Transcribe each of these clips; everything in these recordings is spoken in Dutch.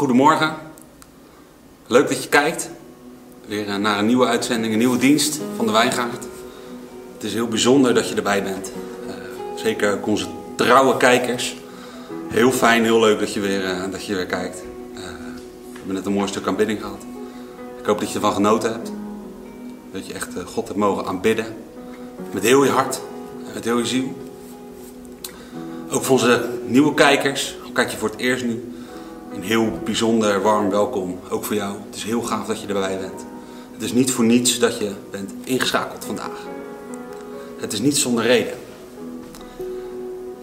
goedemorgen. Leuk dat je kijkt. Weer eh, naar een nieuwe uitzending, een nieuwe dienst van de Wijngaard. Het is heel bijzonder dat je erbij bent. Uh, zeker onze trouwe kijkers. Heel fijn, heel leuk dat je weer, uh, dat je weer kijkt. we hebben net een mooi stuk aanbidding gehad. Ik hoop dat je ervan genoten hebt. Dat je echt God hebt mogen aanbidden. Met heel je hart, met heel je ziel. Ook voor onze nieuwe kijkers, kijk je voor het eerst nu, een heel bijzonder warm welkom, ook voor jou. Het is heel gaaf dat je erbij bent. Het is niet voor niets dat je bent ingeschakeld vandaag. Het is niet zonder reden.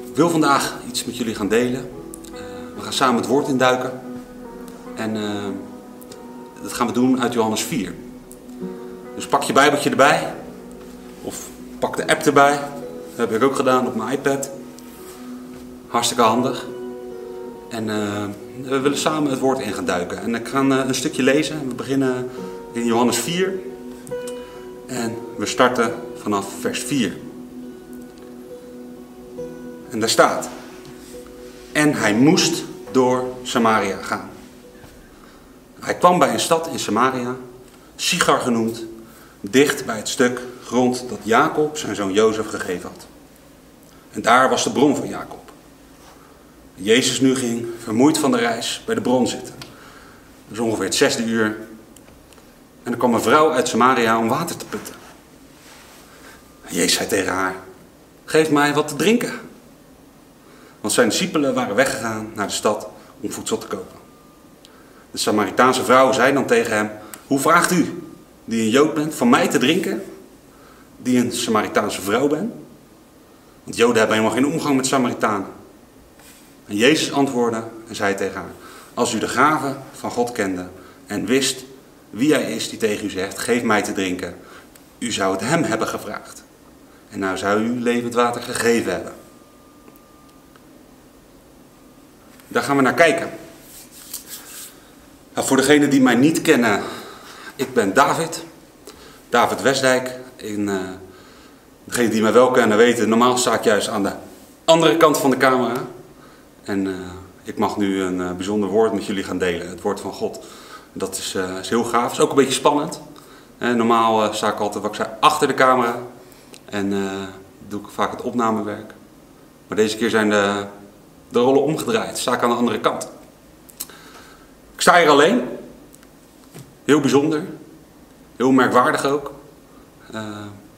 Ik wil vandaag iets met jullie gaan delen. Uh, we gaan samen het woord induiken. En uh, dat gaan we doen uit Johannes 4. Dus pak je bijbeltje erbij. Of pak de app erbij. Dat heb ik ook gedaan op mijn iPad. Hartstikke handig. En uh, we willen samen het woord in gaan duiken. En ik ga uh, een stukje lezen. We beginnen in Johannes 4. En we starten vanaf vers 4. En daar staat. En hij moest door Samaria gaan. Hij kwam bij een stad in Samaria, Sigar genoemd, dicht bij het stuk grond dat Jacob zijn zoon Jozef gegeven had. En daar was de bron van Jacob. Jezus nu ging, vermoeid van de reis, bij de bron zitten. Dus ongeveer het zesde uur. En er kwam een vrouw uit Samaria om water te putten. En Jezus zei tegen haar, geef mij wat te drinken. Want zijn discipelen waren weggegaan naar de stad om voedsel te kopen. De Samaritaanse vrouw zei dan tegen hem, hoe vraagt u, die een Jood bent, van mij te drinken, die een Samaritaanse vrouw bent? Want Joden hebben helemaal geen omgang met Samaritanen. En Jezus antwoordde en zei tegen haar: Als u de gave van God kende en wist wie hij is die tegen u zegt: Geef mij te drinken, u zou het hem hebben gevraagd. En nou zou u levend water gegeven hebben. Daar gaan we naar kijken. Nou, voor degenen die mij niet kennen, ik ben David. David Westdijk. En, uh, degenen die mij wel kennen weten, normaal sta ik juist aan de andere kant van de camera. En uh, ik mag nu een uh, bijzonder woord met jullie gaan delen, het woord van God. Dat is, uh, is heel gaaf, is ook een beetje spannend. normaal sta ik altijd, wat achter de camera. En doe ik vaak het opnamewerk. Maar deze keer zijn de, de rollen omgedraaid, sta ik aan de andere kant. Ik sta hier alleen. Heel bijzonder. Heel merkwaardig ook. Hè,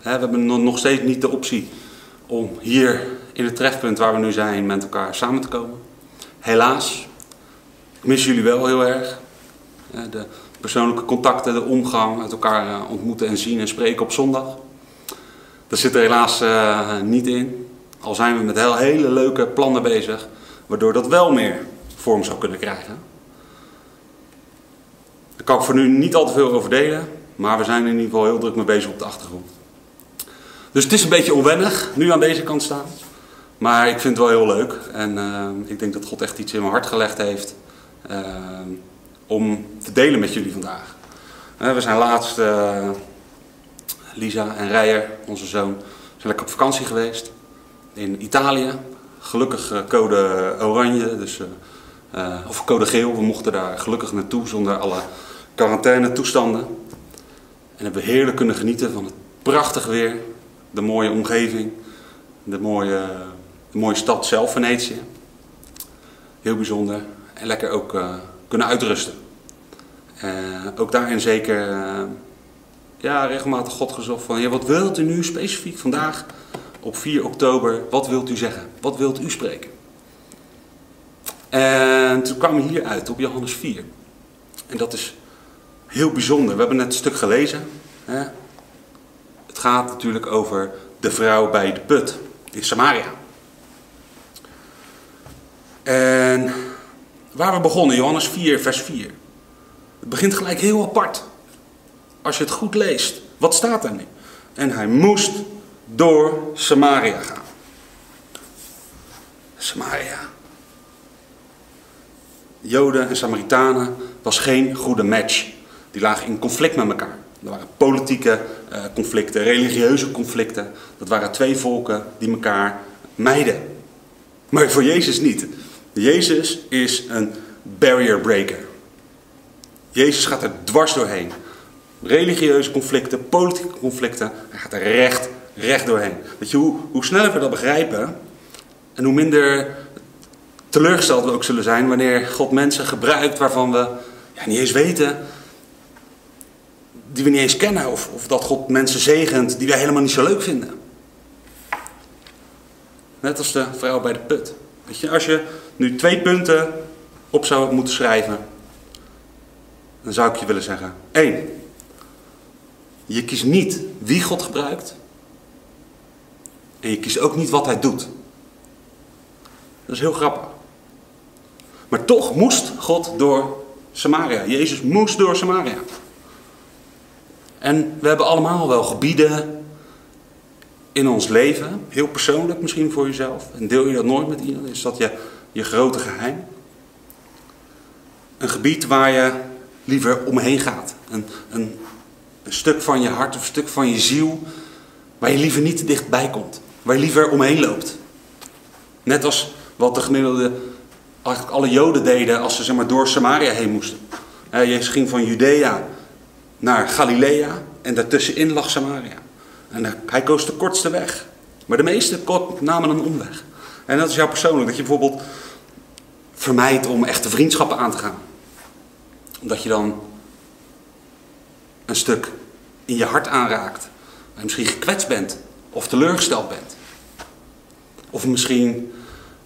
we hebben nog steeds niet de optie om hier in het trefpunt waar we nu zijn met elkaar samen te komen. Helaas, ik mis jullie wel heel erg. De persoonlijke contacten, de omgang, met elkaar eh, ontmoeten en zien en spreken op zondag. Dat zit er helaas uh, niet in. Al zijn we met heel, hele leuke plannen bezig, waardoor dat wel meer vorm zou kunnen krijgen. Daar kan ik voor nu niet al te veel over delen, maar we zijn in ieder geval heel druk mee bezig op de achtergrond. Dus het is een beetje onwennig, nu aan deze kant staan. Maar ik vind het wel heel leuk. En uh, ik denk dat God echt iets in mijn hart gelegd heeft uh, om te delen met jullie vandaag. Uh, we zijn laatst, Lisa en Rijer, onze zoon, zijn lekker op vakantie geweest. In Italië. Gelukkig code oranje, dus, of code geel. We mochten daar gelukkig naartoe zonder alle quarantaine toestanden. En hebben heerlijk kunnen genieten van het prachtige weer de mooie omgeving, de mooie, de mooie stad zelf, Venetië. Heel bijzonder. En lekker ook uh, kunnen uitrusten. Uh, ook daarin zeker uh, ja, regelmatig God gezocht van, ja, wat wilt u nu specifiek vandaag op 4 oktober, wat wilt u zeggen? Wat wilt u spreken? En toen kwamen we hier uit op Johannes 4. En dat is heel bijzonder. We hebben net een stuk gelezen. Hè? Het gaat natuurlijk over de vrouw bij de put in Samaria. En waar we begonnen, Johannes 4, vers 4. Het begint gelijk heel apart. Als je het goed leest, wat staat er nu? En hij moest door Samaria gaan. Samaria. Joden en Samaritanen was geen goede match. Die lagen in conflict met elkaar. Er waren politieke uh, conflicten, religieuze conflicten. Dat waren twee volken die elkaar mijden. Maar voor Jezus niet. Jezus is een barrier breaker. Jezus gaat er dwars doorheen. Religieuze conflicten, politieke conflicten, hij gaat er recht, recht doorheen. Weet je, hoe, hoe sneller we dat begrijpen en hoe minder teleurgesteld we ook zullen zijn wanneer God mensen gebruikt waarvan we ja, niet eens weten, die we niet eens kennen, of, of dat God mensen zegent die wij helemaal niet zo leuk vinden. Net als de vrouw bij de put. Weet je, als je nu twee punten op zou moeten schrijven, dan zou ik je willen zeggen: 1. Je kiest niet wie God gebruikt. En je kiest ook niet wat hij doet. Dat is heel grappig. Maar toch moest God door Samaria. Jezus moest door Samaria. En we hebben allemaal wel gebieden in ons leven, heel persoonlijk misschien voor jezelf. En deel je dat nooit met iemand, is dat je, je grote geheim. Een gebied waar je liever omheen gaat. Een, een, stuk van je hart of een stuk van je ziel waar je liever niet dichtbij komt. Waar je liever omheen loopt. Net als wat de gemiddelde, eigenlijk alle Joden deden als ze zeg maar, door Samaria heen moesten. Jezus ging van Judea naar Galilea en daartussenin lag Samaria. En hij koos de kortste weg. Maar de meesten namen een omweg. En dat is jou persoonlijk, dat je bijvoorbeeld vermijdt om echte vriendschappen aan te gaan. Omdat je dan een stuk in je hart aanraakt. En misschien gekwetst bent of teleurgesteld bent. Of misschien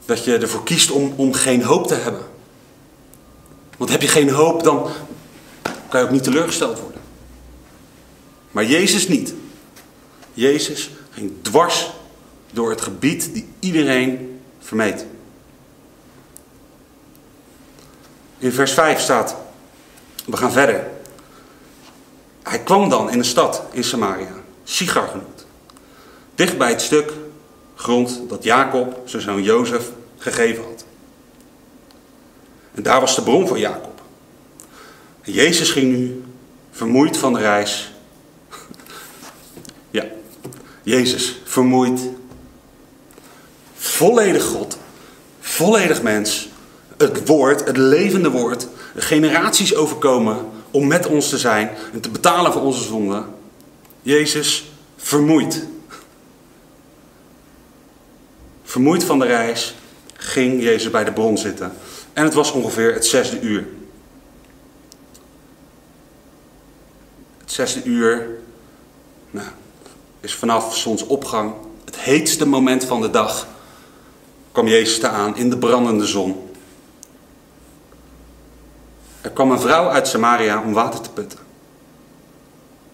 dat je ervoor kiest om, om geen hoop te hebben. Want heb je geen hoop, dan kan je ook niet teleurgesteld worden. Maar Jezus niet. Jezus ging dwars door het gebied die iedereen vermeed. In vers 5 staat, we gaan verder. Hij kwam dan in een stad in Samaria, Sigar genoemd. Dicht bij het stuk grond dat Jacob, zijn zoon Jozef, gegeven had. En daar was de bron van Jacob. En Jezus ging nu, vermoeid van de reis, ja, Jezus, vermoeid, volledig God, volledig mens, het woord, het levende woord, generaties overkomen om met ons te zijn en te betalen voor onze zonden. Jezus, vermoeid. Vermoeid van de reis ging Jezus bij de bron zitten. En het was ongeveer het zesde uur. Het zesde uur nou, is vanaf zonsopgang het heetste moment van de dag. Kwam Jezus te aan in de brandende zon. Er kwam een vrouw uit Samaria om water te putten.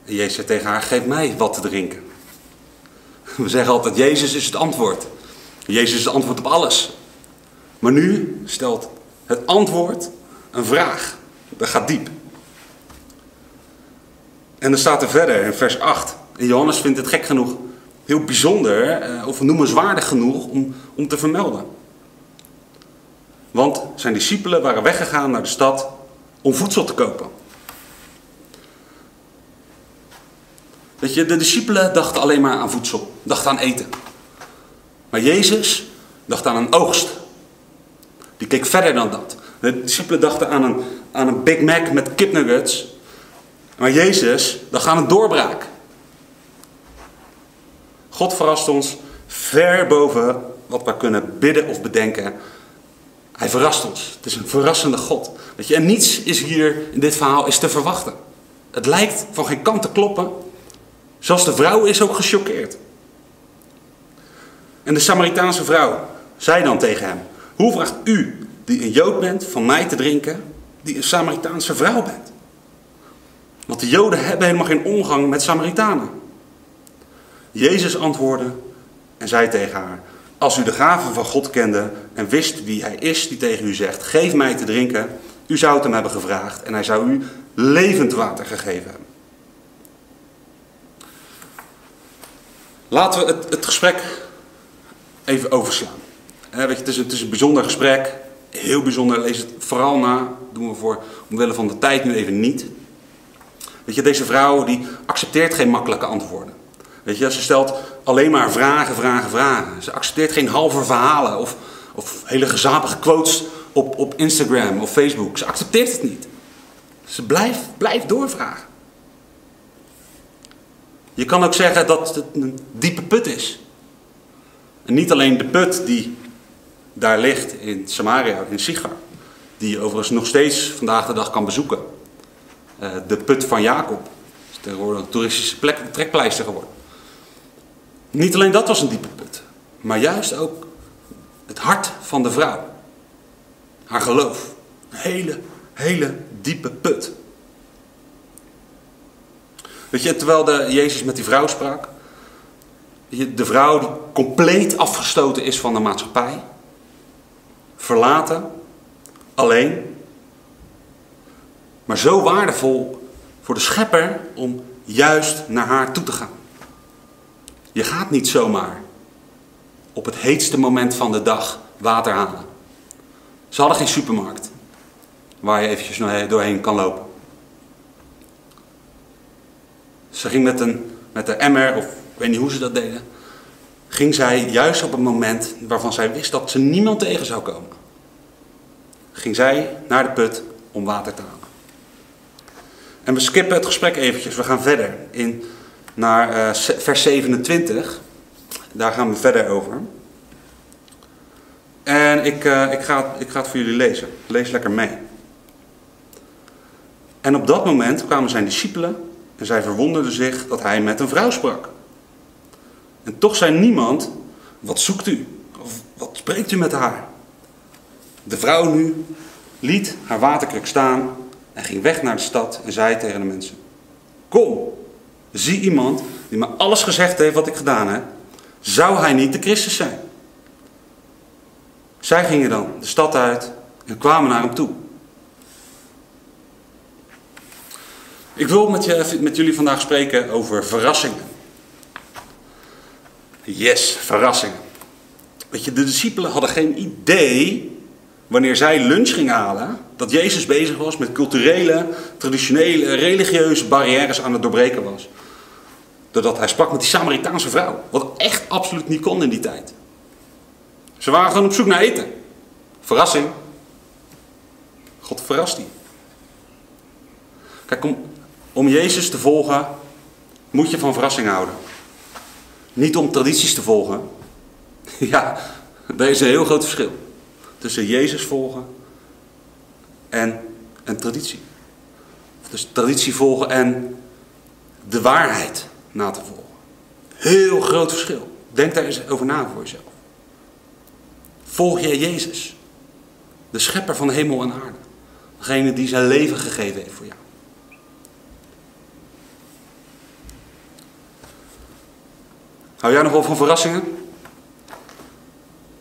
En Jezus zei tegen haar: Geef mij wat te drinken. We zeggen altijd: Jezus is het antwoord. Jezus is het antwoord op alles. Maar nu stelt het antwoord een vraag. Dat gaat diep. En dan staat er verder in vers 8. En Johannes vindt het gek genoeg heel bijzonder eh, of noemenswaardig genoeg om, om te vermelden. Want zijn discipelen waren weggegaan naar de stad om voedsel te kopen. Weet je, de discipelen dachten alleen maar aan voedsel, dachten aan eten. Maar Jezus dacht aan een oogst. Die keek verder dan dat. De discipelen dachten aan een, aan een Big Mac met kipnuggets. Maar Jezus dacht aan een doorbraak. God verrast ons ver boven wat we kunnen bidden of bedenken. Hij verrast ons. Het is een verrassende God. Weet je, en niets is hier in dit verhaal is te verwachten. Het lijkt van geen kant te kloppen. Zelfs de vrouw is ook gechoqueerd. En de Samaritaanse vrouw zei dan tegen hem: Hoe vraagt u, die een Jood bent, van mij te drinken, die een Samaritaanse vrouw bent? Want de Joden hebben helemaal geen omgang met Samaritanen. Jezus antwoordde en zei tegen haar: Als u de gaven van God kende en wist wie hij is die tegen u zegt: Geef mij te drinken, u zou het hem hebben gevraagd en hij zou u levend water gegeven hebben. Laten we het, het gesprek even overslaan. het, is, het is een bijzonder gesprek, heel bijzonder. Lees het vooral na. Doen we voor omwille van de tijd nu even niet. Weet je, deze vrouw die accepteert geen makkelijke antwoorden. Weet je, ze stelt alleen maar vragen, vragen, vragen. Ze accepteert geen halve verhalen of, of hele gezapige quotes op, op Instagram of Facebook. Ze accepteert het niet. Ze blijf, blijf doorvragen. Je kan ook zeggen dat het een diepe put is. En niet alleen de put die daar ligt in Samaria, in Sigar. Die je overigens nog steeds vandaag de dag kan bezoeken. Uh, de put van Jacob. is tegenwoordig een toeristische plek, trekpleister geworden. Niet alleen dat was een diepe put. Maar juist ook het hart van de vrouw. Haar geloof. Een hele, hele diepe put. Weet je, terwijl de, Jezus met die vrouw sprak. De vrouw die compleet afgestoten is van de maatschappij. Verlaten. Alleen. Maar zo waardevol voor de schepper om juist naar haar toe te gaan. Je gaat niet zomaar op het heetste moment van de dag water halen. Ze hadden geen supermarkt waar je eventjes doorheen kan lopen. Ze ging met, een, met de emmer, of ik weet niet hoe ze dat deden, ging zij juist op het moment waarvan zij wist dat ze niemand tegen zou komen. Ging zij naar de put om water te halen. En we skippen het gesprek eventjes, we gaan verder in, naar uh, vers 27. Daar gaan we verder over. En ik, uh, ik, ga, ik ga het voor jullie lezen. Lees lekker mee. En op dat moment kwamen zijn discipelen en zij verwonderden zich dat hij met een vrouw sprak. En toch zei niemand, wat zoekt u? Of wat spreekt u met haar? De vrouw nu liet haar waterkruk staan en ging weg naar de stad en zei tegen de mensen: Kom, zie iemand die me alles gezegd heeft wat ik gedaan heb. Zou hij niet de Christus zijn? Zij gingen dan de stad uit en kwamen naar hem toe. Ik wil met, je, met jullie vandaag spreken over verrassingen. Yes, verrassingen. Weet je, de discipelen hadden geen idee wanneer zij lunch gingen halen, dat Jezus bezig was met culturele, traditionele, religieuze barrières aan het doorbreken was. Doordat hij sprak met die Samaritaanse vrouw. Wat echt absoluut niet kon in die tijd. Ze waren gewoon op zoek naar eten. Verrassing. God verrast die. Kijk, om, om Jezus te volgen moet je van verrassing houden. Niet om tradities te volgen. Ja, daar is een heel groot verschil. Tussen Jezus volgen en een traditie. Dus traditie volgen en de waarheid na te volgen. Heel groot verschil. Denk daar eens over na voor jezelf. Volg jij Jezus? De schepper van hemel en aarde. Degene die zijn leven gegeven heeft voor jou. Hou jij nog wel van verrassingen?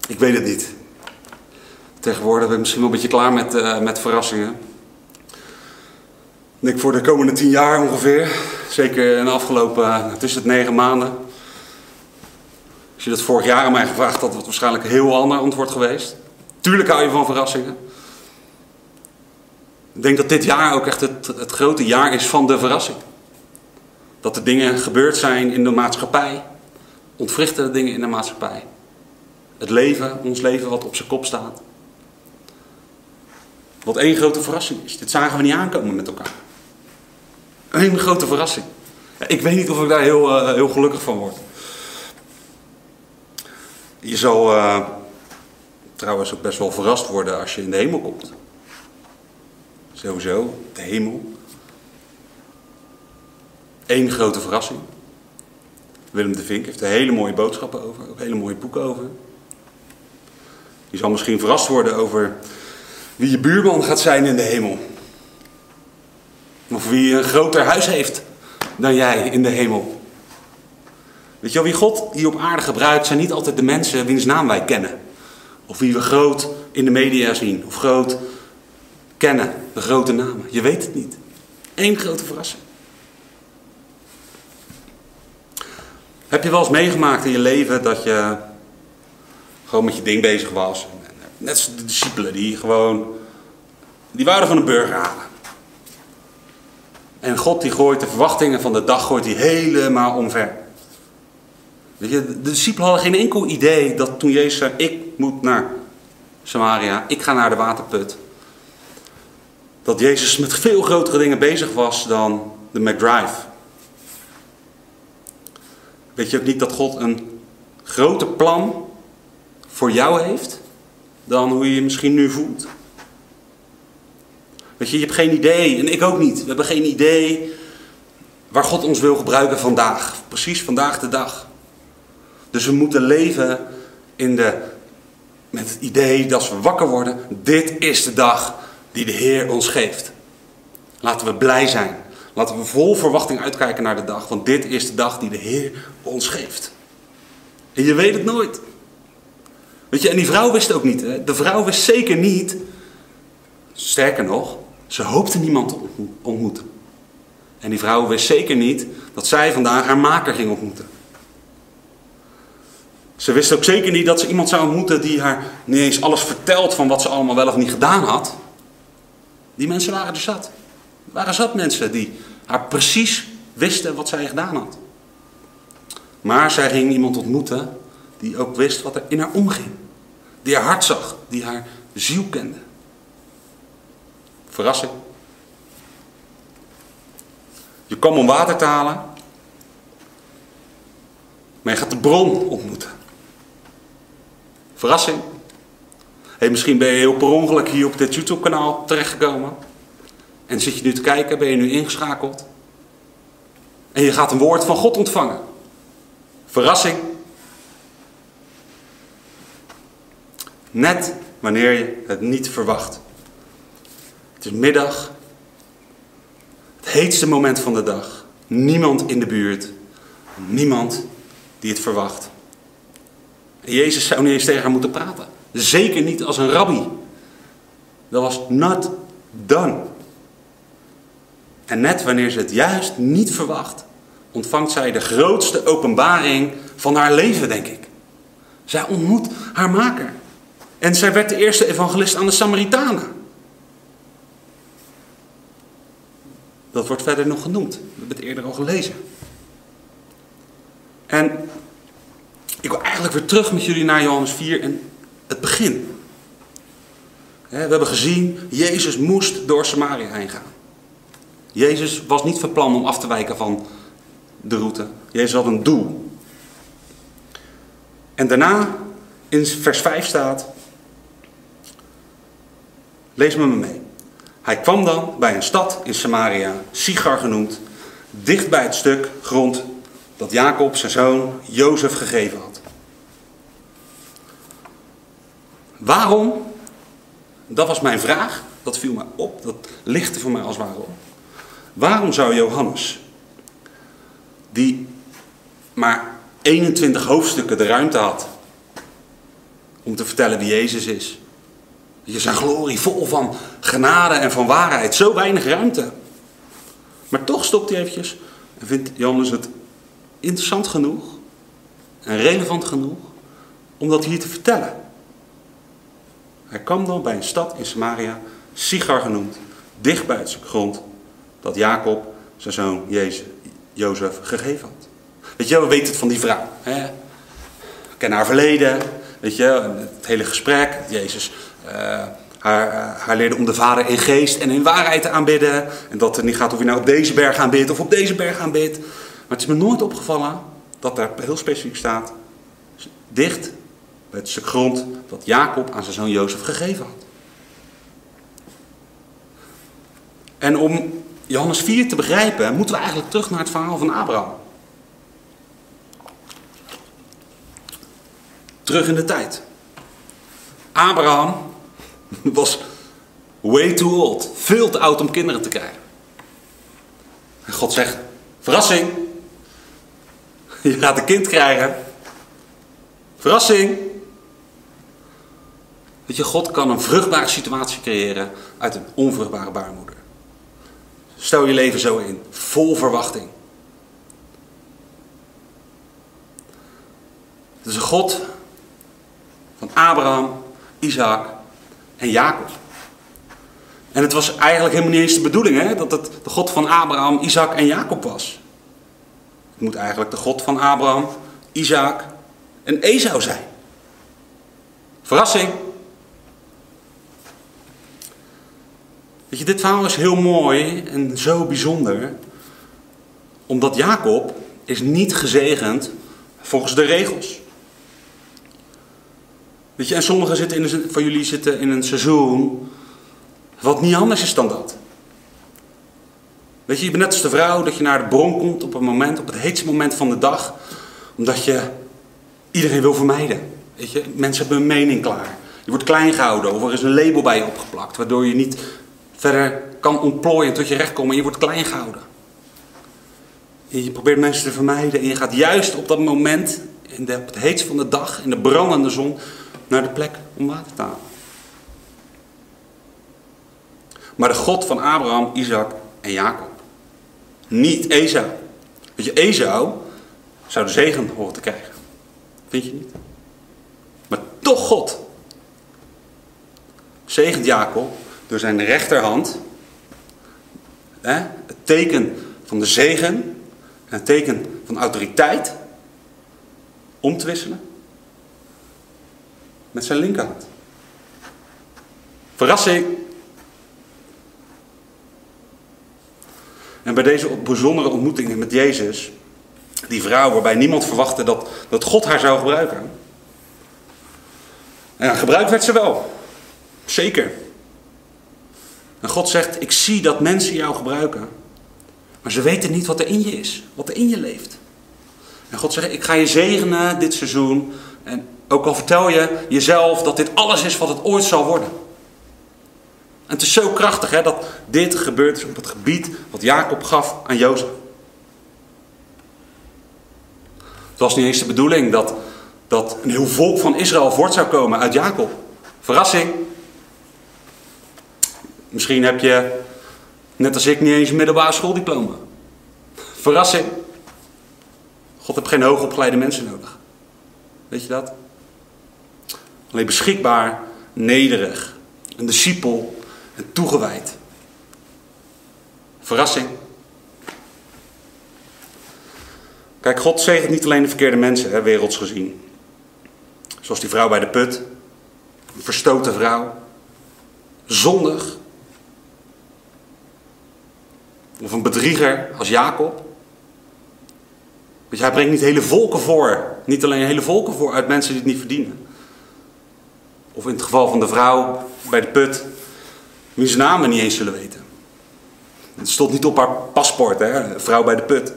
Ik weet het niet. Tegenwoordig ben ik misschien wel een beetje klaar met, uh, met verrassingen. Ik denk voor de komende tien jaar ongeveer. Zeker in de afgelopen, uh, tussen het negen maanden. Als je dat vorig jaar aan mij gevraagd had, had het waarschijnlijk een heel ander antwoord geweest. Tuurlijk hou je van verrassingen. Ik denk dat dit jaar ook echt het, het grote jaar is van de verrassing. Dat er dingen gebeurd zijn in de maatschappij ontwrichtende dingen in de maatschappij. Het leven, ons leven wat op zijn kop staat. Wat één grote verrassing is. Dit zagen we niet aankomen met elkaar. Eén grote verrassing. Ik weet niet of ik daar heel, uh, heel gelukkig van word. Je zal uh, trouwens ook best wel verrast worden als je in de hemel komt. Sowieso, de hemel. Eén grote verrassing. Willem de Vink heeft er hele mooie boodschappen over, ook hele mooie boeken over. Je zal misschien verrast worden over wie je buurman gaat zijn in de hemel. Of wie een groter huis heeft dan jij in de hemel. Weet je wel, wie God hier op aarde gebruikt, zijn niet altijd de mensen wiens naam wij kennen. Of wie we groot in de media zien, of groot kennen, de grote namen. Je weet het niet. Eén grote verrassing. Heb je wel eens meegemaakt in je leven dat je gewoon met je ding bezig was? Net als de discipelen die gewoon, die wouden van een burger halen. En God die gooit de verwachtingen van de dag gooit die helemaal omver. Weet je, de discipelen hadden geen enkel idee dat toen Jezus zei, ik moet naar Samaria, ik ga naar de waterput. dat Jezus met veel grotere dingen bezig was dan de McDrive. Weet je ook niet dat God een groter plan voor jou heeft dan hoe je je misschien nu voelt? Weet je, je hebt geen idee, en ik ook niet. We hebben geen idee waar God ons wil gebruiken vandaag. Precies vandaag de dag. Dus we moeten leven in de, met het idee dat we wakker worden. Dit is de dag die de Heer ons geeft. Laten we blij zijn. Laten we vol verwachting uitkijken naar de dag. Want dit is de dag die de Heer ons geeft. En je weet het nooit. Weet je, en die vrouw wist ook niet. Hè? De vrouw wist zeker niet. Sterker nog, ze hoopte niemand te ontmoeten. En die vrouw wist zeker niet dat zij vandaag haar maker ging ontmoeten. Ze wist ook zeker niet dat ze iemand zou ontmoeten die haar niet eens alles vertelt van wat ze allemaal wel of niet gedaan had. Die mensen waren er zat. Er waren zat mensen die haar precies wisten wat zij gedaan had. Maar zij ging iemand ontmoeten die ook wist wat er in haar omging. Die haar hart zag, die haar ziel kende. Verrassing. Je kwam om water te halen, maar je gaat de bron ontmoeten. Verrassing. Hey, misschien ben je heel per ongeluk hier op dit YouTube-kanaal terechtgekomen. En zit je nu te kijken, ben je nu ingeschakeld. En je gaat een woord van God ontvangen. Verrassing. Net wanneer je het niet verwacht. Middag. Het heetste moment van de dag. Niemand in de buurt. Niemand die het verwacht. Jezus zou niet eens tegen haar moeten praten. Zeker niet als een rabbi. Dat was not done. En net wanneer ze het juist niet verwacht, ontvangt zij de grootste openbaring van haar leven, denk ik. Zij ontmoet haar maker. En zij werd de eerste evangelist aan de Samaritanen. Dat wordt verder nog genoemd. We hebben het eerder al gelezen. En ik wil eigenlijk weer terug met jullie naar Johannes 4 en het begin. We hebben gezien, Jezus moest door Samaria heen gaan. Jezus was niet van plan om af te wijken van de route. Jezus had een doel. En daarna, in vers 5 staat, lees me mee. Hij kwam dan bij een stad in Samaria, Sigar genoemd, dicht bij het stuk grond dat Jacob zijn zoon Jozef gegeven had. Waarom? Dat was mijn vraag. Dat viel me op. Dat lichtte voor mij als ware. Waarom zou Johannes, die maar 21 hoofdstukken de ruimte had om te vertellen wie Jezus is, je zijn glorie vol van genade en van waarheid, zo weinig ruimte. Maar toch stopt hij eventjes en vindt Johannes het interessant genoeg en relevant genoeg om dat hier te vertellen. Hij kwam dan bij een stad in Samaria, Sigar genoemd, dicht bij het grond dat Jacob zijn zoon Jezus, Jozef gegeven had. Weet je, we weten het van die vrouw. Hè? We kennen haar verleden, weet je, het hele gesprek. Jezus haar, uh, haar leerde om de Vader in geest en in waarheid te aanbidden. En dat het niet gaat of je nou op deze berg aanbidt of op deze berg aanbidt. Maar het is me nooit opgevallen dat daar heel specifiek staat, dicht bij het stuk grond dat Jacob aan zijn zoon Jozef gegeven had. En om Johannes 4 te begrijpen, moeten we eigenlijk terug naar het verhaal van Abraham. Terug in de tijd. Abraham was way too old. Veel te oud om kinderen te krijgen. En God zegt, verrassing. Je gaat een kind krijgen. Verrassing. Weet je, God kan een vruchtbare situatie creëren uit een onvruchtbare baarmoeder. Stel je leven zo in, vol verwachting. Het is een God van Abraham, Isaac en Jacob. En het was eigenlijk helemaal niet eens de bedoeling hè, dat het de God van Abraham, Isaac en Jacob was. Het moet eigenlijk de God van Abraham, Isaac en Esau zijn. Verrassing. Weet je, dit verhaal is heel mooi en zo bijzonder. Omdat Jacob is niet gezegend volgens de regels. Weet je, en sommigen zitten in een, van jullie zitten in een seizoen wat niet anders is dan dat. Weet je, je bent net als de vrouw dat je naar de bron komt op een moment, op het heetste moment van de dag, omdat je iedereen wil vermijden. Weet je, mensen hebben een mening klaar. Je wordt klein gehouden of er is een label bij je opgeplakt, waardoor je niet verder kan ontplooien tot je recht komt en je wordt klein gehouden. En je probeert mensen te vermijden en je gaat juist op dat moment, in de, op het heetste van de dag, in de brandende zon, naar de plek om water te halen. Maar de God van Abraham, Isaac en Jacob. Niet Esau. Weet je, Esau zou de zegen horen te krijgen. Vind je niet? Maar toch God. Zegent Jacob door zijn rechterhand. Hè, het teken van de zegen. En het teken van autoriteit. Om te wisselen. Met zijn linkerhand. Verrassing. En bij deze bijzondere ontmoeting met Jezus, die vrouw waarbij niemand verwachtte dat, dat God haar zou gebruiken. Ja, gebruikt werd ze wel. Zeker. En God zegt, ik zie dat mensen jou gebruiken. Maar ze weten niet wat er in je is, wat er in je leeft. En God zegt, ik ga je zegenen dit seizoen. En ook al vertel je jezelf dat dit alles is wat het ooit zal worden. En het is zo krachtig hè, dat dit gebeurd is op het gebied wat Jacob gaf aan Jozef. Het was niet eens de bedoeling dat, dat een heel volk van Israël voort zou komen uit Jacob. Verrassing. Misschien heb je, net als ik, niet eens een middelbare schooldiploma. Verrassing. God heeft geen hoogopgeleide mensen nodig. Weet je dat? Alleen beschikbaar, nederig, een discipel en toegewijd. Verrassing. Kijk, God zegent niet alleen de verkeerde mensen, hè, werelds gezien. Zoals die vrouw bij de put. Een verstoten vrouw. Zondig. Of een bedrieger als Jacob. Je, hij brengt niet hele volken voor. Niet alleen hele volken voor uit mensen die het niet verdienen. Of in het geval van de vrouw bij de put, wie zijn namen niet eens zullen weten. Het stond niet op haar paspoort, hè? vrouw bij de put.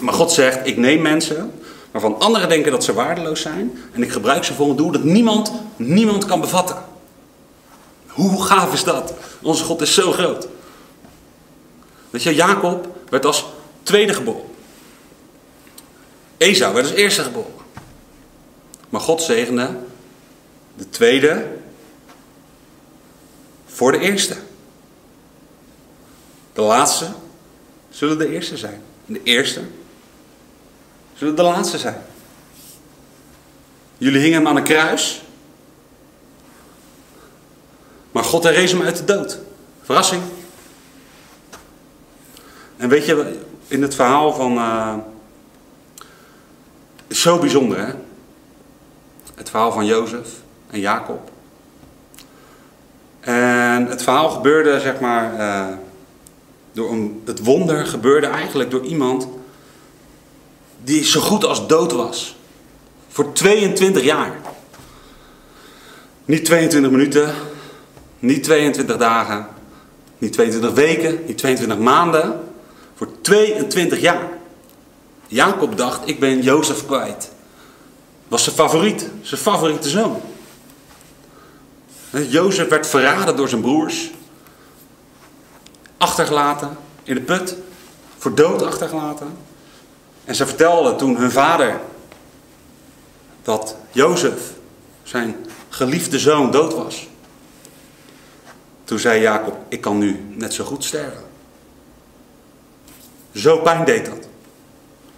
Maar God zegt, ik neem mensen waarvan anderen denken dat ze waardeloos zijn. En ik gebruik ze voor een doel dat niemand, niemand kan bevatten. Hoe gaaf is dat? Onze God is zo groot. Weet je, Jacob werd als tweede geboren. Esau werd als eerste geboren. Maar God zegende de tweede voor de eerste. De laatste zullen de eerste zijn. De eerste zullen de laatste zijn. Jullie hingen hem aan een kruis. Maar God herrees hem uit de dood. Verrassing. En weet je, in het verhaal van. Uh, zo bijzonder hè. Het verhaal van Jozef en Jacob. En het verhaal gebeurde, zeg maar, uh, door een, het wonder gebeurde eigenlijk door iemand die zo goed als dood was. Voor 22 jaar. Niet 22 minuten, niet 22 dagen, niet 22 weken, niet 22 maanden. Voor 22 jaar. Jacob dacht, ik ben Jozef kwijt. Was zijn favoriet, zijn favoriete zoon. Jozef werd verraden door zijn broers. Achtergelaten in de put. Voor dood achtergelaten. En ze vertelden toen hun vader dat Jozef, zijn geliefde zoon, dood was. Toen zei Jacob, ik kan nu net zo goed sterven. Zo pijn deed dat.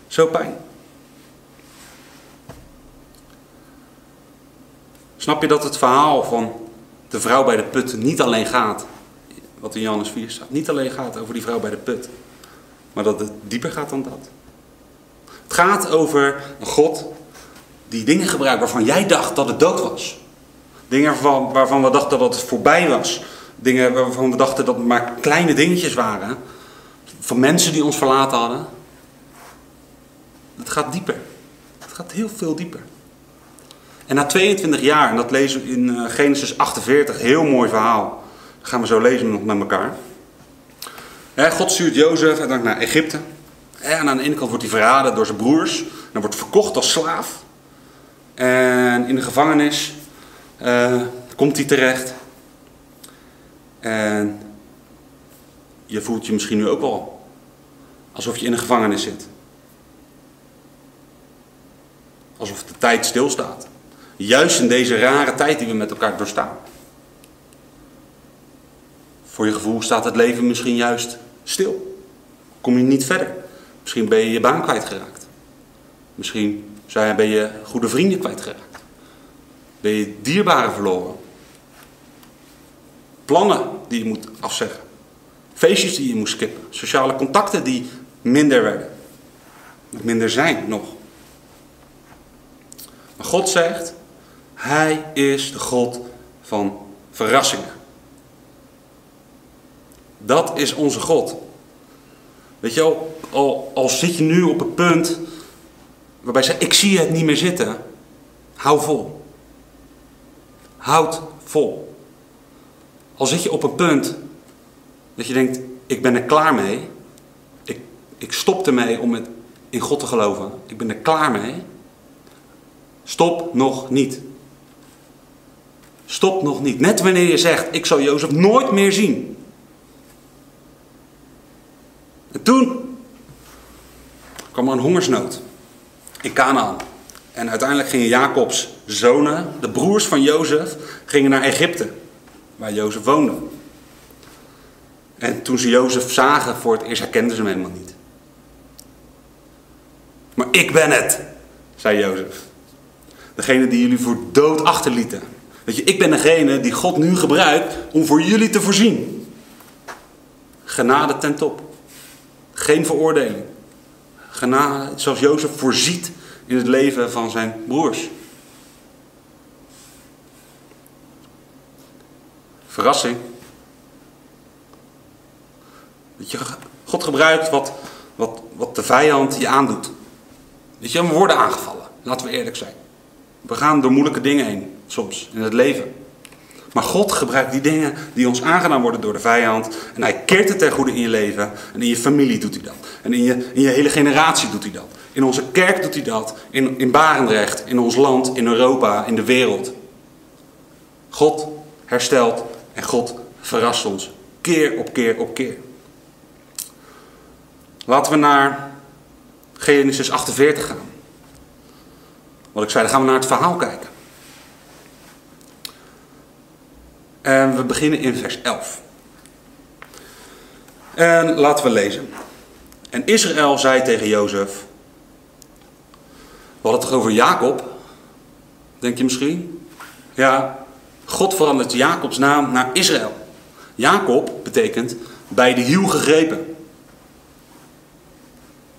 Zo pijn. Snap je dat het verhaal van de vrouw bij de put niet alleen gaat, wat in Johannes 4 staat, niet alleen gaat over die vrouw bij de put, maar dat het dieper gaat dan dat. Het gaat over een God die dingen gebruikt waarvan jij dacht dat het dood was. Dingen waarvan, waarvan we dachten dat het voorbij was. Dingen waarvan we dachten dat het maar kleine dingetjes waren. Van mensen die ons verlaten hadden. Het gaat dieper. Het gaat heel veel dieper. En na 22 jaar, en dat lezen we in eh, Genesis 48, heel mooi verhaal. Dat gaan we zo lezen nog met elkaar. God stuurt Jozef naar Egypte. En aan de ene kant wordt hij verraden door zijn broers. Dan wordt verkocht als slaaf. En in de gevangenis uh, komt hij terecht. En je voelt je misschien nu ook wel alsof je in een gevangenis zit. Alsof de tijd stilstaat. Juist in deze rare tijd die we met elkaar doorstaan. Voor je gevoel staat het leven misschien juist stil. Kom je niet verder. Misschien ben je je baan kwijtgeraakt. Misschien ben je goede vrienden kwijtgeraakt. Ben je dierbaren verloren. Plannen die je moet afzeggen. Feestjes die je moet skippen. Sociale contacten die minder werden. Minder zijn nog. Maar God zegt, Hij is de God van verrassingen. Dat is onze God. Weet je al, al zit je nu op het punt waarbij ze, ik zie het niet meer zitten. Hou vol. Houd vol. Al zit je op een punt dat je denkt, ik ben er klaar mee. Ik, ik stop ermee om in God te geloven. Ik ben er klaar mee. Stop nog niet. Stop nog niet. Net wanneer je zegt, ik zal Jozef nooit meer zien. En toen kwam er een hongersnood in Canaan. En uiteindelijk gingen Jacobs zonen, de broers van Jozef, gingen naar Egypte, waar Jozef woonde. En toen ze Jozef zagen voor het eerst, herkenden ze hem helemaal niet. Maar ik ben het, zei Jozef. Degene die jullie voor dood achterlieten. Weet je, ik ben degene die God nu gebruikt om voor jullie te voorzien. Genade ten top. Geen veroordeling. Genade, zoals Jozef voorziet in het leven van zijn broers. Verrassing. Dat je, God gebruikt wat, wat, wat de vijand je aandoet. Weet je, we worden aangevallen. Laten we eerlijk zijn. We gaan door moeilijke dingen heen, soms, in het leven. Maar God gebruikt die dingen die ons aangedaan worden door de vijand. En hij keert het ten goede in je leven. En in je familie doet hij dat. En in je, in je hele generatie doet hij dat. In onze kerk doet hij dat. In, in Barendrecht, in ons land, in Europa, in de wereld. God herstelt en God verrast ons. Keer op keer op keer. Laten we naar Genesis 48 gaan. Wat ik zei, dan gaan we naar het verhaal kijken. En we beginnen in vers 11. En laten we lezen. En Israël zei tegen Jozef. We hadden het toch over Jacob? Denk je misschien? Ja, God verandert Jacobs naam naar Israël. Jacob betekent bij de hiel gegrepen.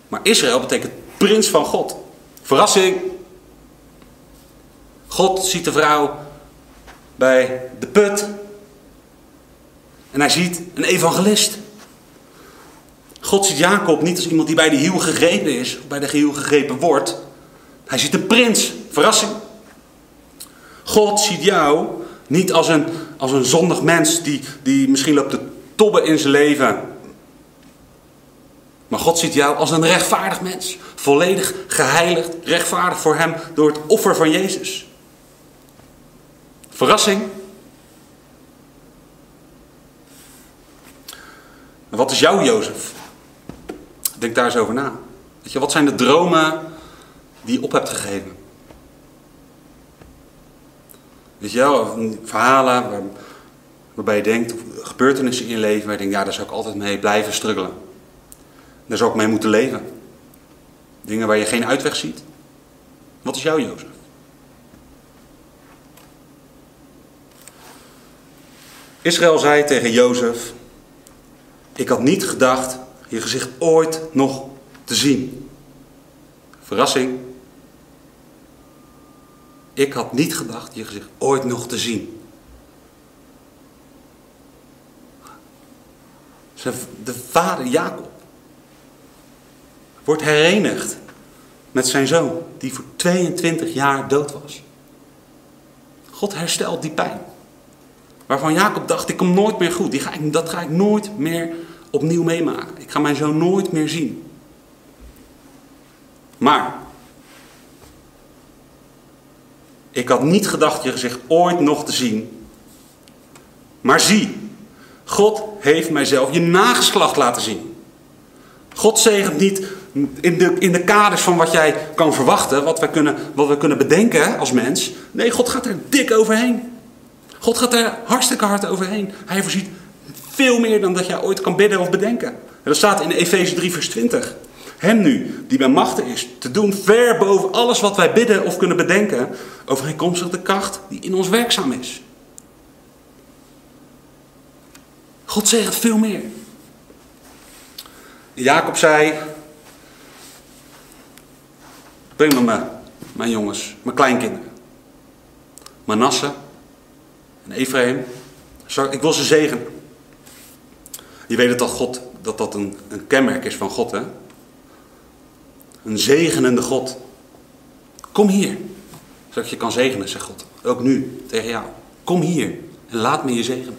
Maar Israël betekent prins van God. Verrassing. God ziet de vrouw bij de put. En hij ziet een evangelist. God ziet Jacob niet als iemand die bij de hiel gegrepen is, of bij de hiel gegrepen wordt. Hij ziet een prins. Verrassing. God ziet jou niet als een, als een zondig mens die, die misschien loopt te tobben in zijn leven. Maar God ziet jou als een rechtvaardig mens. Volledig geheiligd, rechtvaardig voor hem door het offer van Jezus. Verrassing. Wat is jouw Jozef? Denk daar eens over na. Weet je, wat zijn de dromen die je op hebt gegeven? Weet je wel, verhalen waar, waarbij je denkt, gebeurtenissen in je leven waar je denkt, ja, daar zou ik altijd mee blijven struggelen. Daar zou ik mee moeten leven. Dingen waar je geen uitweg ziet. Wat is jouw Jozef? Israël zei tegen Jozef: Ik had niet gedacht je gezicht ooit nog te zien. Verrassing. Ik had niet gedacht je gezicht ooit nog te zien. de vader Jacob, wordt herenigd met zijn zoon, die voor 22 jaar dood was. God herstelt die pijn. Waarvan Jacob dacht, ik kom nooit meer goed. Die ga ik, dat ga ik nooit meer opnieuw meemaken. Ik ga mijn zoon nooit meer zien. Maar, ik had niet gedacht je gezicht ooit nog te zien. Maar zie, God heeft mijzelf je nageslacht laten zien. God zegent niet in de, in de kaders van wat jij kan verwachten, wat, wij kunnen, wat we kunnen bedenken als mens. Nee, God gaat er dik overheen. God gaat er hartstikke hard overheen. Hij voorziet veel meer dan dat jij ooit kan bidden of bedenken. En dat staat in Efeze 3, vers 20. Hem nu, die bij machten is, te doen ver boven alles wat wij bidden of kunnen bedenken, overeenkomstig de kracht die in ons werkzaam is. God zegt veel meer. Jacob zei, breng me mijn, mijn jongens, mijn kleinkinderen. Manasse en Ephraim. Ik wil ze zegenen. Je weet dat God, dat dat een, een kenmerk is van God, hè? Een zegenende God. Kom hier, zodat je kan zegenen, zegt God. Ook nu, tegen jou. Kom hier en laat me je zegenen.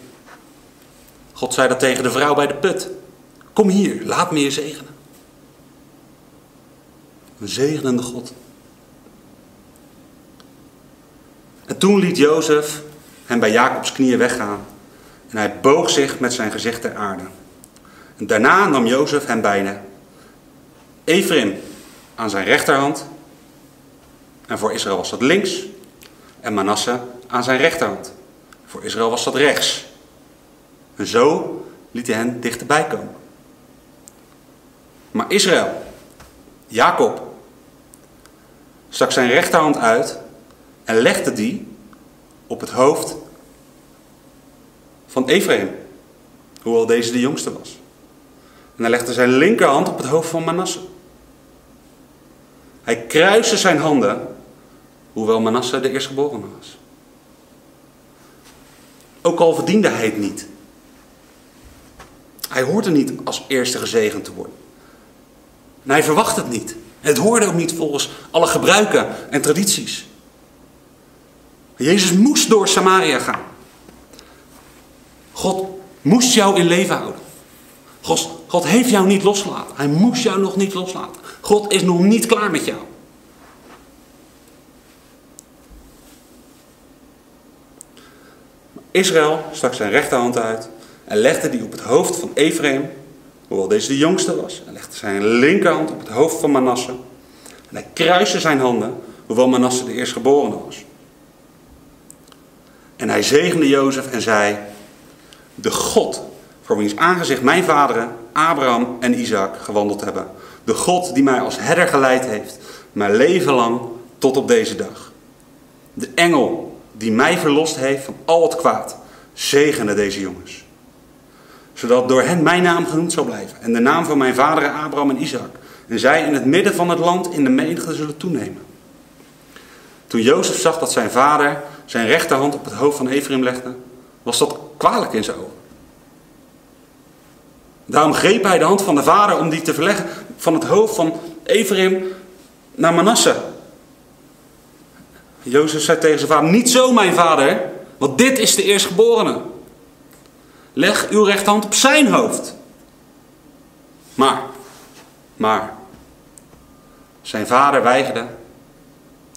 God zei dat tegen de vrouw bij de put. Kom hier, laat me je zegenen. Een zegenende God. En toen liet Jozef hem bij Jacobs knieën weggaan. En hij boog zich met zijn gezicht ter aarde. Daarna nam Jozef hem bijna. Ephraim aan zijn rechterhand. En voor Israël was dat links. En Manasse aan zijn rechterhand. Voor Israël was dat rechts. En zo liet hij hen dichterbij komen. Maar Israël, Jacob, stak zijn rechterhand uit en legde die op het hoofd van Ephraim, hoewel deze de jongste was. En hij legde zijn linkerhand op het hoofd van Manasse. Hij kruiste zijn handen, hoewel Manasse de eerstgeborene was. Ook al verdiende hij het niet. Hij hoorde niet als eerste gezegend te worden. En hij verwacht het niet. Het hoorde ook niet volgens alle gebruiken en tradities. Jezus moest door Samaria gaan. God moest jou in leven houden. God, God heeft jou niet losgelaten. Hij moest jou nog niet loslaten. God is nog niet klaar met jou. Israël stak zijn rechterhand uit en legde die op het hoofd van Ephraim, hoewel deze de jongste was. En legde zijn linkerhand op het hoofd van Manasse. En hij kruiste zijn handen, hoewel Manasse de eerstgeborene was. En hij zegende Jozef en zei, de God voor wiens aangezicht mijn vaderen, Abraham en Isaac, gewandeld hebben. De God die mij als herder geleid heeft, mijn leven lang tot op deze dag. De engel die mij verlost heeft van al het kwaad, zegende deze jongens. Zodat door hen mijn naam genoemd zal blijven en de naam van mijn vaderen Abraham en Isaac. En zij in het midden van het land in de menigte zullen toenemen. Toen Jozef zag dat zijn vader zijn rechterhand op het hoofd van Ephraim legde, was dat kwalijk in zijn ogen. Daarom greep hij de hand van de vader om die te verleggen van het hoofd van Ephraim naar Manasse. Jozef zei tegen zijn vader, niet zo mijn vader, want dit is de eerstgeborene. Leg uw rechterhand op zijn hoofd. Maar, maar, zijn vader weigerde,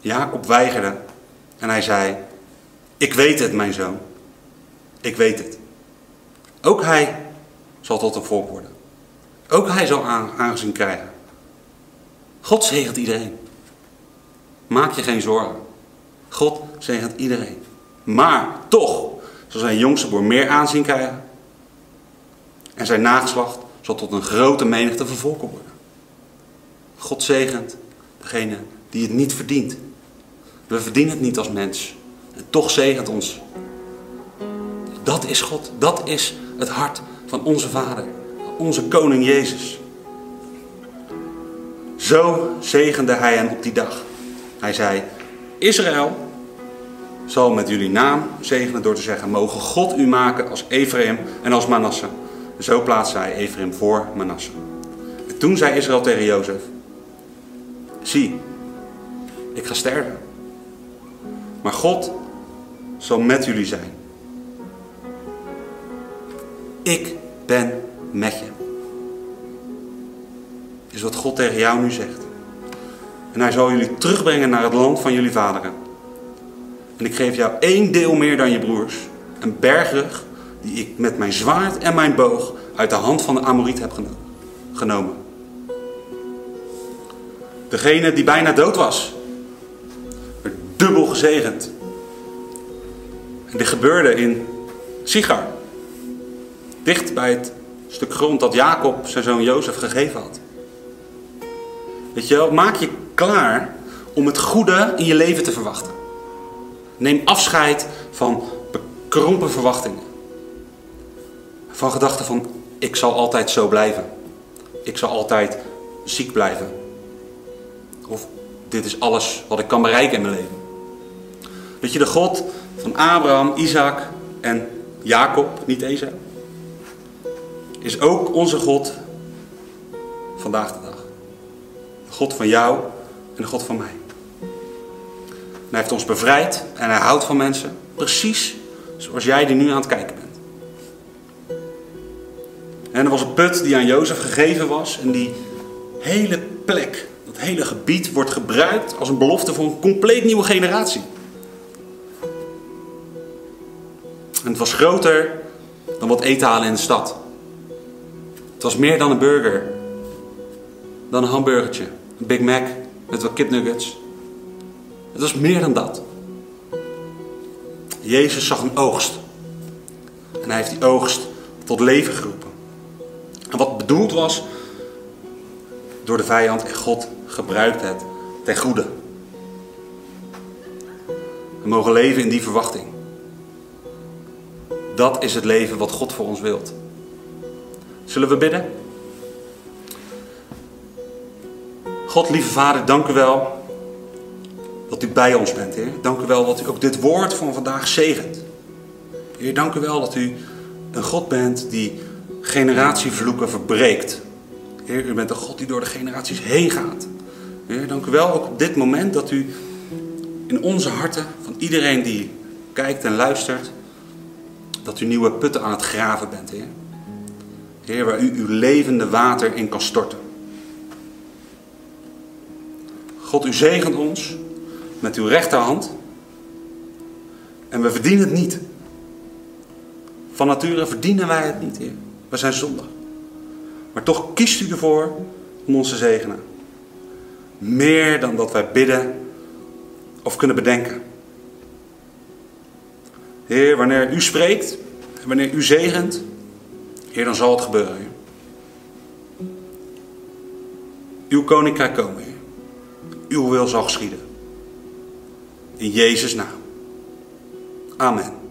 Jacob weigerde en hij zei, ik weet het mijn zoon, ik weet het. Ook hij zal tot een volk worden. Ook hij zal aangezien krijgen. God zegent iedereen. Maak je geen zorgen. God zegent iedereen. Maar toch zal zijn jongste broer meer aanzien krijgen. En zijn nageslacht zal tot een grote menigte vervolken worden. God zegent degene die het niet verdient. We verdienen het niet als mens. Toch zegent ons. Dat is God. Dat is het hart van onze Vader, onze Koning Jezus. Zo zegende hij hen op die dag. Hij zei, Israël zal met jullie naam zegenen door te zeggen, mogen God u maken als Ephraim en als Manasse. Zo plaatste hij Ephraim voor Manasse. En toen zei Israël tegen Jozef: Zie, ik ga sterven. Maar God zal met jullie zijn. Ik ben met je. Is wat God tegen jou nu zegt. En hij zal jullie terugbrengen naar het land van jullie vaderen. En ik geef jou één deel meer dan je broers. Een bergrug die ik met mijn zwaard en mijn boog uit de hand van de Amoriet heb genomen. Degene die bijna dood was, werd dubbel gezegend. Dit gebeurde in Sigar, dicht bij het stuk grond dat Jacob zijn zoon Jozef gegeven had. Weet je wel, maak je klaar om het goede in je leven te verwachten. Neem afscheid van bekrompen verwachtingen. Van gedachten van ik zal altijd zo blijven. Ik zal altijd ziek blijven. Of dit is alles wat ik kan bereiken in mijn leven. Dat je de God van Abraham, Isaac en Jacob, niet Esau, is ook onze God vandaag de dag. De God van jou en de God van mij. Hij heeft ons bevrijd en hij houdt van mensen precies zoals jij die nu aan het kijken bent. En er was een put die aan Jozef gegeven was en die hele plek, dat hele gebied wordt gebruikt als een belofte voor een compleet nieuwe generatie. En het was groter dan wat eten halen in de stad. Het was meer dan een burger. Dan een hamburgertje. Een Big Mac met wat kipnuggets. Het was meer dan dat. Jezus zag een oogst. En hij heeft die oogst tot leven geroepen. En wat bedoeld was door de vijand en God gebruikt het ten goede. We mogen leven in die verwachting. Dat is het leven wat God voor ons wilt. Zullen we bidden? God, lieve Vader, dank u wel dat u bij ons bent, Heer. Dank u wel dat u ook dit woord van vandaag zegent. Heer, dank u wel dat u een God bent die generatievloeken verbreekt. Heer, u bent een God die door de generaties heen gaat. Heer, dank u wel ook op dit moment dat u in onze harten, van iedereen die kijkt en luistert, dat u nieuwe putten aan het graven bent, Heer. Heer, waar u uw levende water in kan storten. God, u zegent ons met uw rechterhand. En we verdienen het niet. Van nature verdienen wij het niet, Heer. We zijn zondig. Maar toch kiest u ervoor om ons te zegenen. Meer dan dat wij bidden of kunnen bedenken. Heer, wanneer u spreekt en wanneer u zegent, Heer, dan zal het gebeuren. Heer. Uw koninkrijk komen, Heer. Uw wil zal geschieden. In Jezus' naam. Amen.